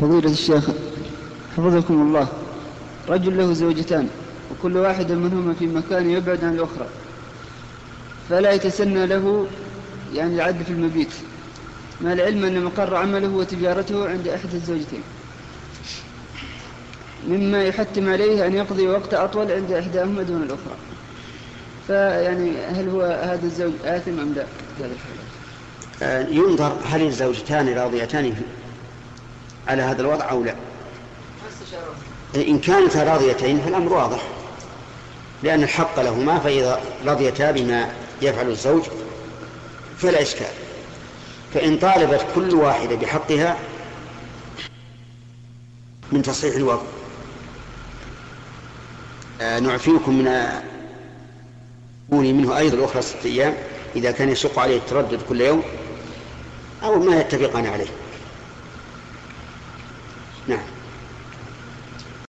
فضيلة الشيخ حفظكم الله. رجل له زوجتان وكل واحدة منهما في مكان يبعد عن الأخرى. فلا يتسنى له يعني العدل في المبيت. مع العلم أن مقر عمله وتجارته عند إحدى الزوجتين. مما يحتم عليه أن يقضي وقت أطول عند إحداهما دون الأخرى. فيعني هل هو هذا الزوج آثم أم لا؟ ينظر هل الزوجتان راضيتان على هذا الوضع أو لا؟ إن كانتا راضيتين فالأمر واضح. لأن الحق لهما فإذا رضيتا بما يفعل الزوج فلا إشكال. فإن طالبت كل واحدة بحقها من تصحيح الوضع. آه، نعفيكم من كوني منه أيضا الأخرى ستة أيام إذا كان يشق عليه التردد كل يوم أو ما يتفقان عليه. نعم